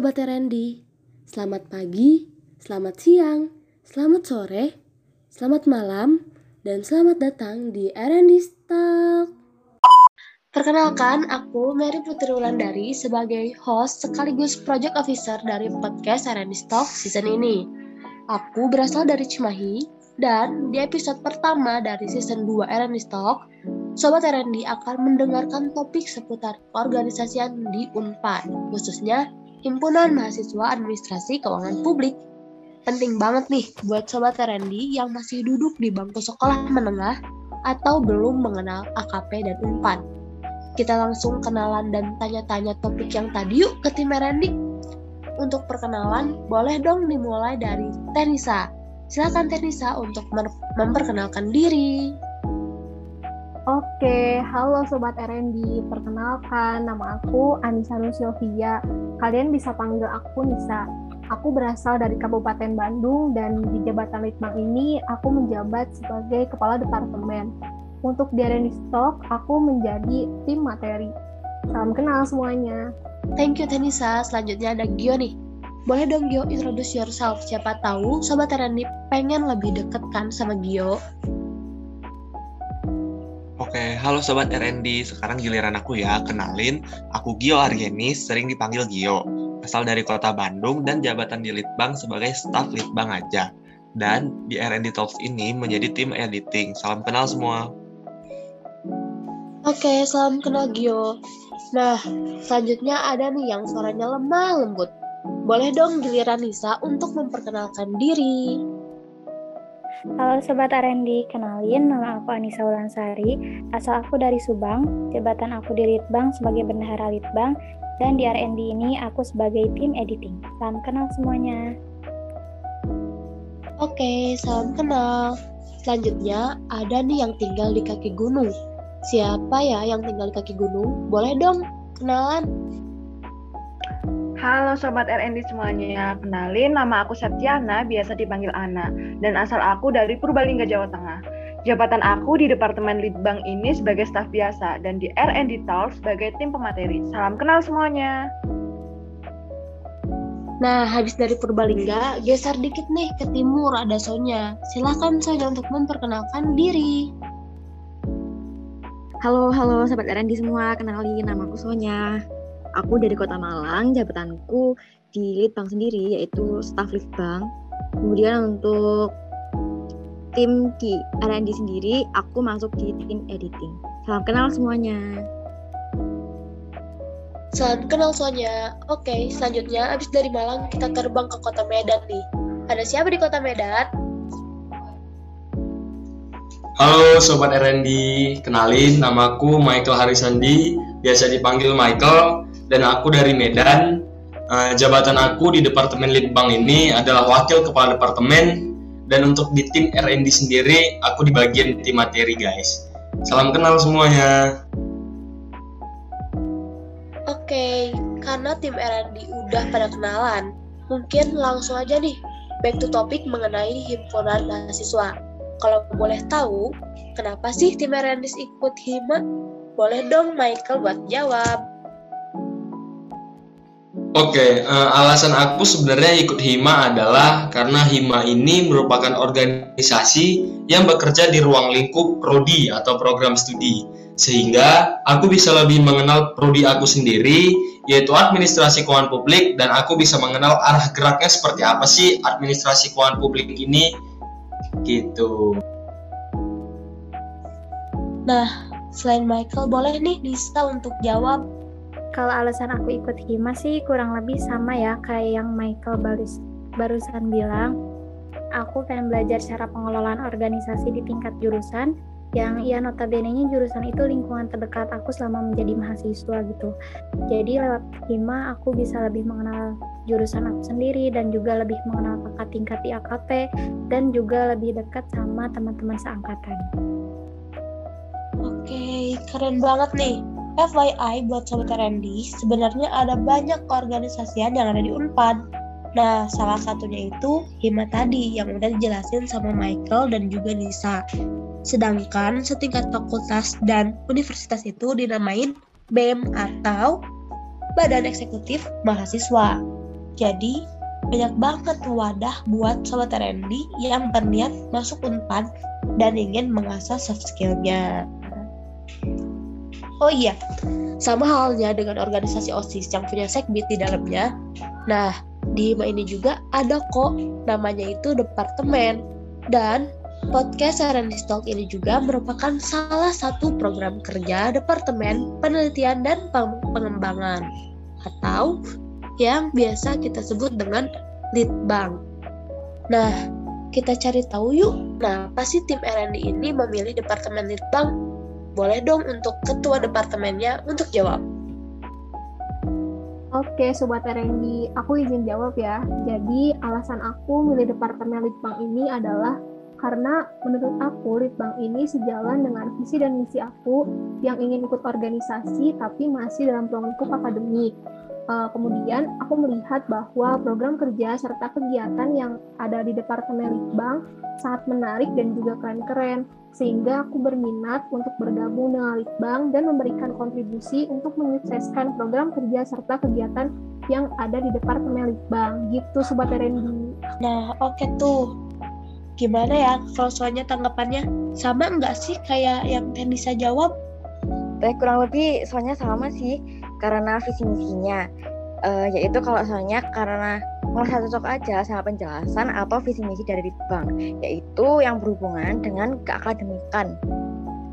Sobat RND, selamat pagi, selamat siang, selamat sore, selamat malam, dan selamat datang di RND Talk. Perkenalkan, aku Mary Putri Wulandari sebagai host sekaligus project officer dari podcast RND Talk season ini. Aku berasal dari Cimahi, dan di episode pertama dari season 2 RND Talk, Sobat RND akan mendengarkan topik seputar organisasian di UNPAD, khususnya Himpunan Mahasiswa Administrasi Keuangan Publik. Penting banget nih buat Sobat RND yang masih duduk di bangku sekolah menengah atau belum mengenal AKP dan UNPAD. Kita langsung kenalan dan tanya-tanya topik yang tadi yuk ke tim RND. Untuk perkenalan, boleh dong dimulai dari Tenisa. Silakan Tenisa untuk memperkenalkan diri. Oke, halo Sobat RND, perkenalkan nama aku Anissa Nusilvia. Kalian bisa panggil aku Nisa. Aku berasal dari Kabupaten Bandung dan di jabatan Litbang ini aku menjabat sebagai Kepala Departemen. Untuk di RND Stock, aku menjadi tim materi. Salam kenal semuanya. Thank you Tenisa. Selanjutnya ada Gio nih. Boleh dong Gio introduce yourself. Siapa tahu Sobat RND pengen lebih deket kan sama Gio. Oke, halo Sobat RND. Sekarang giliran aku ya, kenalin. Aku Gio Argenis, sering dipanggil Gio. Asal dari kota Bandung dan jabatan di Litbang sebagai staf Litbang aja. Dan di RND Talks ini menjadi tim editing. Salam kenal semua. Oke, salam kenal Gio. Nah, selanjutnya ada nih yang suaranya lemah lembut. Boleh dong giliran Nisa untuk memperkenalkan diri. Halo Sobat R&D, kenalin nama aku Anissa Ulansari, asal aku dari Subang, jabatan aku di Litbang sebagai bendahara Litbang, dan di R&D ini aku sebagai tim editing. Salam kenal semuanya. Oke, salam kenal. Selanjutnya ada nih yang tinggal di kaki gunung. Siapa ya yang tinggal di kaki gunung? Boleh dong kenalan. Halo Sobat RND semuanya, kenalin nama aku Septiana, biasa dipanggil Ana, dan asal aku dari Purbalingga, Jawa Tengah. Jabatan aku di Departemen Litbang ini sebagai staf biasa, dan di R&D Talk sebagai tim pemateri. Salam kenal semuanya. Nah, habis dari Purbalingga, geser dikit nih ke timur, ada Sonya. Silahkan Sonya untuk memperkenalkan diri. Halo, halo Sobat R&D semua, kenalin nama aku Sonya. Aku dari Kota Malang, jabatanku di Litbang sendiri yaitu staf Litbang. Kemudian untuk tim di R&D sendiri, aku masuk di tim editing. Salam kenal semuanya. Salam kenal semuanya. Oke, selanjutnya abis dari Malang kita terbang ke kota Medan nih. Ada siapa di kota Medan? Halo Sobat R&D, kenalin namaku Michael Harisandi, biasa dipanggil Michael dan aku dari Medan. Uh, jabatan aku di Departemen Litbang ini adalah Wakil Kepala Departemen dan untuk di tim R&D sendiri aku di bagian tim materi guys. Salam kenal semuanya. Oke, karena tim R&D udah pada kenalan, mungkin langsung aja nih back to topic mengenai himpunan mahasiswa. Kalau boleh tahu, kenapa sih tim R&D ikut hima? Boleh dong Michael buat jawab. Oke, uh, alasan aku sebenarnya ikut HIMA adalah karena HIMA ini merupakan organisasi yang bekerja di ruang lingkup prodi atau program studi. Sehingga aku bisa lebih mengenal prodi aku sendiri, yaitu administrasi keuangan publik dan aku bisa mengenal arah geraknya seperti apa sih administrasi keuangan publik ini. Gitu. Nah, selain Michael, boleh nih Lisa untuk jawab kalau alasan aku ikut Hima sih kurang lebih sama ya kayak yang Michael barus, barusan bilang. Aku pengen belajar cara pengelolaan organisasi di tingkat jurusan yang ya notabene-nya jurusan itu lingkungan terdekat aku selama menjadi mahasiswa gitu. Jadi lewat Hima aku bisa lebih mengenal jurusan aku sendiri dan juga lebih mengenal kakak tingkat di AKP dan juga lebih dekat sama teman-teman seangkatan. Oke, keren banget nih. FYI buat Sobat R&D, sebenarnya ada banyak keorganisasian yang ada di UNPAD. Nah, salah satunya itu Hima tadi yang udah dijelasin sama Michael dan juga Nisa. Sedangkan setingkat fakultas dan universitas itu dinamain BEM atau Badan Eksekutif Mahasiswa. Jadi, banyak banget wadah buat Sobat R&D yang berniat masuk UNPAD dan ingin mengasah soft skill-nya. Oh iya, sama halnya dengan organisasi OSIS yang punya sekbid di dalamnya. Nah, di HIMA ini juga ada kok, namanya itu departemen. Dan podcast R&D Talk ini juga merupakan salah satu program kerja Departemen Penelitian dan Pengembangan atau yang biasa kita sebut dengan Litbang. Nah, kita cari tahu yuk, nah pasti tim R&D ini memilih Departemen Litbang? Boleh dong untuk ketua departemennya untuk jawab. Oke, Sobat R&D, aku izin jawab ya. Jadi, alasan aku milih Departemen Litbang ini adalah karena menurut aku Litbang ini sejalan dengan visi dan misi aku yang ingin ikut organisasi tapi masih dalam ruang lingkup akademik. Uh, kemudian aku melihat bahwa program kerja serta kegiatan yang ada di Departemen Litbang sangat menarik dan juga keren-keren sehingga aku berminat untuk bergabung dengan Litbang dan memberikan kontribusi untuk menyukseskan program kerja serta kegiatan yang ada di Departemen Litbang. Gitu Sobat RND. Nah, oke okay tuh gimana ya kalau soalnya tanggapannya sama enggak sih kayak yang Tenisa jawab? Eh, kurang lebih soalnya sama sih karena visi misinya uh, yaitu kalau soalnya karena merasa cocok aja sama penjelasan atau visi misi dari Litbang yaitu yang berhubungan dengan keakademikan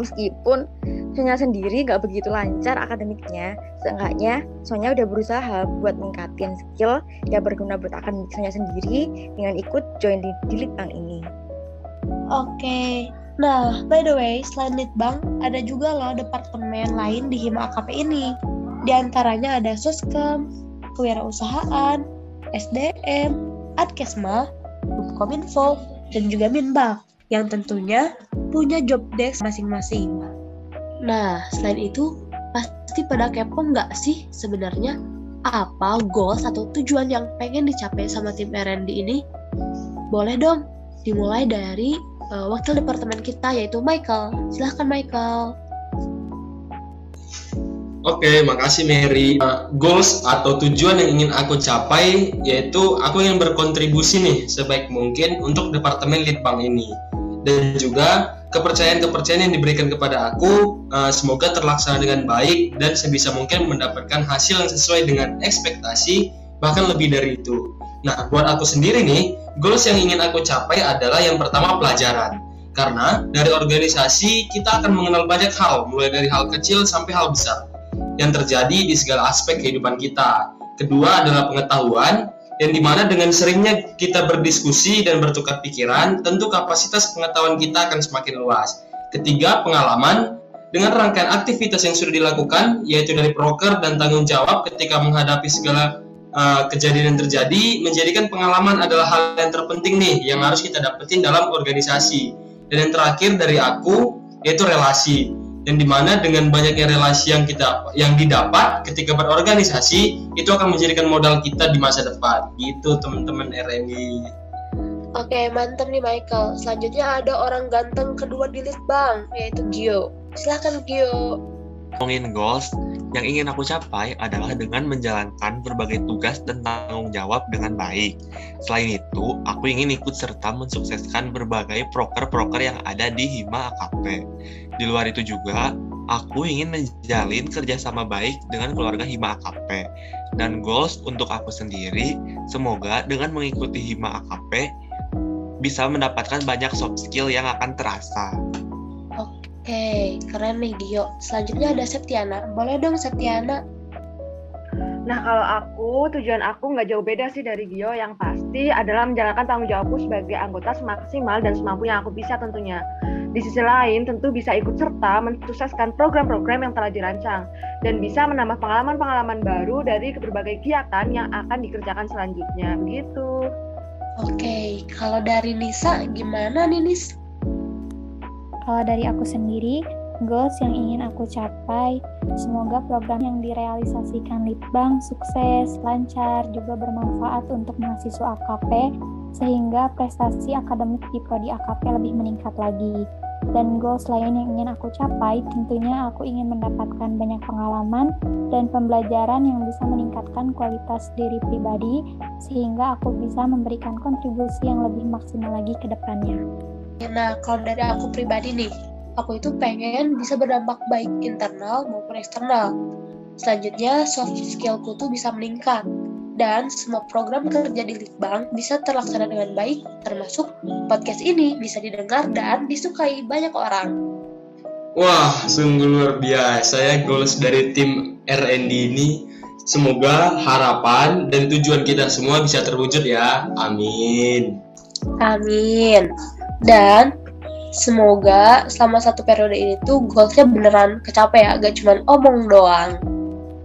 meskipun Sonya sendiri nggak begitu lancar akademiknya, seenggaknya Sonya udah berusaha buat meningkatin skill yang berguna buat akademik Sonya sendiri dengan ikut join di, di Litbang ini. Oke, nah by the way, selain Litbang, ada juga loh departemen lain di Hima AKP ini. Di antaranya ada Soskem, Kewirausahaan, SDM, Adkesma, Kominfo, dan juga Minbak yang tentunya punya job desk masing-masing. Nah, selain itu, pasti pada kepo nggak sih sebenarnya apa goals atau tujuan yang pengen dicapai sama tim R&D ini? Boleh dong, dimulai dari uh, wakil departemen kita yaitu Michael. Silahkan Michael. Oke, makasih Mary. Uh, goals atau tujuan yang ingin aku capai yaitu aku ingin berkontribusi nih sebaik mungkin untuk departemen Litbang ini dan juga kepercayaan-kepercayaan yang diberikan kepada aku uh, semoga terlaksana dengan baik dan sebisa mungkin mendapatkan hasil yang sesuai dengan ekspektasi bahkan lebih dari itu. Nah, buat aku sendiri nih, goals yang ingin aku capai adalah yang pertama pelajaran. Karena dari organisasi kita akan mengenal banyak hal, mulai dari hal kecil sampai hal besar yang terjadi di segala aspek kehidupan kita. Kedua adalah pengetahuan, yang di mana dengan seringnya kita berdiskusi dan bertukar pikiran, tentu kapasitas pengetahuan kita akan semakin luas. Ketiga, pengalaman. Dengan rangkaian aktivitas yang sudah dilakukan, yaitu dari proker dan tanggung jawab ketika menghadapi segala uh, kejadian yang terjadi, menjadikan pengalaman adalah hal yang terpenting nih, yang harus kita dapetin dalam organisasi. Dan yang terakhir dari aku, yaitu relasi yang di mana dengan banyaknya relasi yang kita yang didapat ketika berorganisasi itu akan menjadikan modal kita di masa depan. Gitu teman-teman RMI Oke mantap nih Michael. Selanjutnya ada orang ganteng kedua di Litbang yaitu Gio. Silahkan Gio ngomongin goals yang ingin aku capai adalah dengan menjalankan berbagai tugas dan tanggung jawab dengan baik. Selain itu, aku ingin ikut serta mensukseskan berbagai proker-proker yang ada di Hima AKP. Di luar itu juga, aku ingin menjalin kerjasama baik dengan keluarga Hima AKP. Dan goals untuk aku sendiri, semoga dengan mengikuti Hima AKP, bisa mendapatkan banyak soft skill yang akan terasa. Oke, keren nih Gio. Selanjutnya ada Septiana. Boleh dong Septiana? Nah kalau aku, tujuan aku nggak jauh beda sih dari Gio. Yang pasti adalah menjalankan tanggung jawabku sebagai anggota semaksimal dan semampu yang aku bisa tentunya. Di sisi lain, tentu bisa ikut serta mensukseskan program-program yang telah dirancang dan bisa menambah pengalaman-pengalaman baru dari berbagai kegiatan yang akan dikerjakan selanjutnya. Begitu. Oke, kalau dari Nisa gimana nih Nis? Kalau dari aku sendiri, goals yang ingin aku capai, semoga program yang direalisasikan Litbang sukses, lancar, juga bermanfaat untuk mahasiswa AKP, sehingga prestasi akademik di Prodi AKP lebih meningkat lagi. dan goals lain yang ingin aku capai, tentunya aku ingin mendapatkan banyak pengalaman dan pembelajaran yang bisa meningkatkan kualitas diri pribadi, sehingga aku bisa memberikan kontribusi yang lebih maksimal lagi ke depannya. Nah, kalau dari aku pribadi nih, aku itu pengen bisa berdampak baik internal maupun eksternal. Selanjutnya, soft skillku tuh bisa meningkat dan semua program kerja di Litbang bisa terlaksana dengan baik, termasuk podcast ini bisa didengar dan disukai banyak orang. Wah, sungguh luar biasa ya goals dari tim RND ini. Semoga harapan dan tujuan kita semua bisa terwujud ya. Amin. Amin. Dan semoga selama satu periode ini tuh goalsnya beneran kecapai ya, gak cuma omong doang.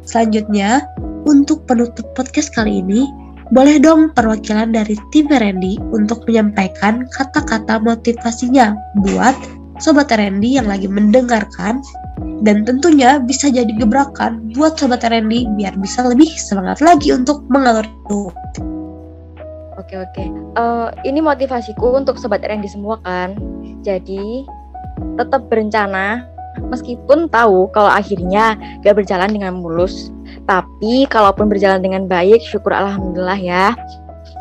Selanjutnya, untuk penutup podcast kali ini, boleh dong perwakilan dari tim Randy untuk menyampaikan kata-kata motivasinya buat Sobat Randy yang lagi mendengarkan dan tentunya bisa jadi gebrakan buat Sobat Randy biar bisa lebih semangat lagi untuk mengalur. Oke oke, uh, ini motivasiku untuk Sobat Randy semua kan. Jadi tetap berencana meskipun tahu kalau akhirnya gak berjalan dengan mulus tapi kalaupun berjalan dengan baik, syukur alhamdulillah ya.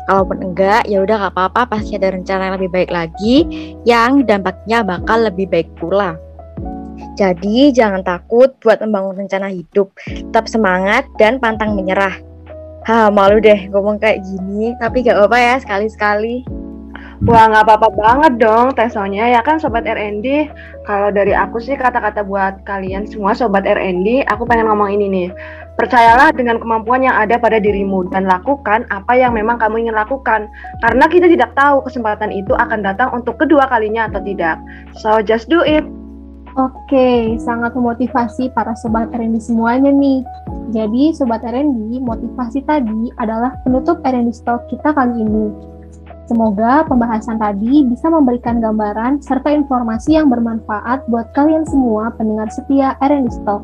Kalaupun enggak, ya udah gak apa-apa, pasti ada rencana yang lebih baik lagi yang dampaknya bakal lebih baik pula. Jadi jangan takut buat membangun rencana hidup. Tetap semangat dan pantang menyerah. Ha, malu deh ngomong kayak gini, tapi gak apa-apa ya sekali-sekali. Wah nggak apa-apa banget dong Tesonya ya kan Sobat RND Kalau dari aku sih kata-kata buat kalian semua Sobat RND Aku pengen ngomong ini nih. Percayalah dengan kemampuan yang ada pada dirimu Dan lakukan apa yang memang kamu ingin lakukan. Karena kita tidak tahu kesempatan itu akan datang untuk kedua kalinya atau tidak. So just do it Oke, sangat memotivasi para Sobat RND semuanya nih. Jadi Sobat RND, motivasi tadi adalah penutup RND Stock kita kali ini. Semoga pembahasan tadi bisa memberikan gambaran serta informasi yang bermanfaat buat kalian semua pendengar setia RND Stock.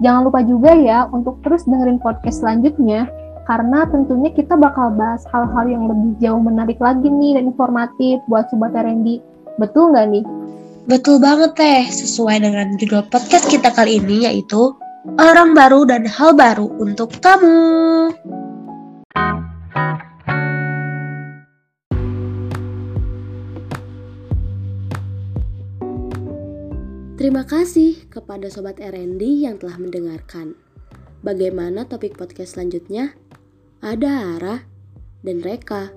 Jangan lupa juga ya untuk terus dengerin podcast selanjutnya karena tentunya kita bakal bahas hal-hal yang lebih jauh menarik lagi nih dan informatif buat Sobat RND. Betul nggak nih? Betul banget teh, sesuai dengan judul podcast kita kali ini yaitu Orang Baru dan Hal Baru untuk kamu. Terima kasih kepada Sobat RND yang telah mendengarkan. Bagaimana topik podcast selanjutnya? Ada Ara dan Reka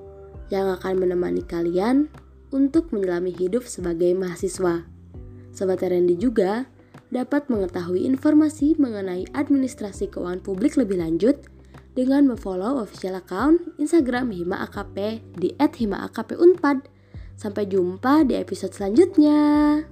yang akan menemani kalian untuk menyelami hidup sebagai mahasiswa. Sobat RND juga dapat mengetahui informasi mengenai administrasi keuangan publik lebih lanjut dengan memfollow official account Instagram Hima AKP di @himaakpunpad. Sampai jumpa di episode selanjutnya.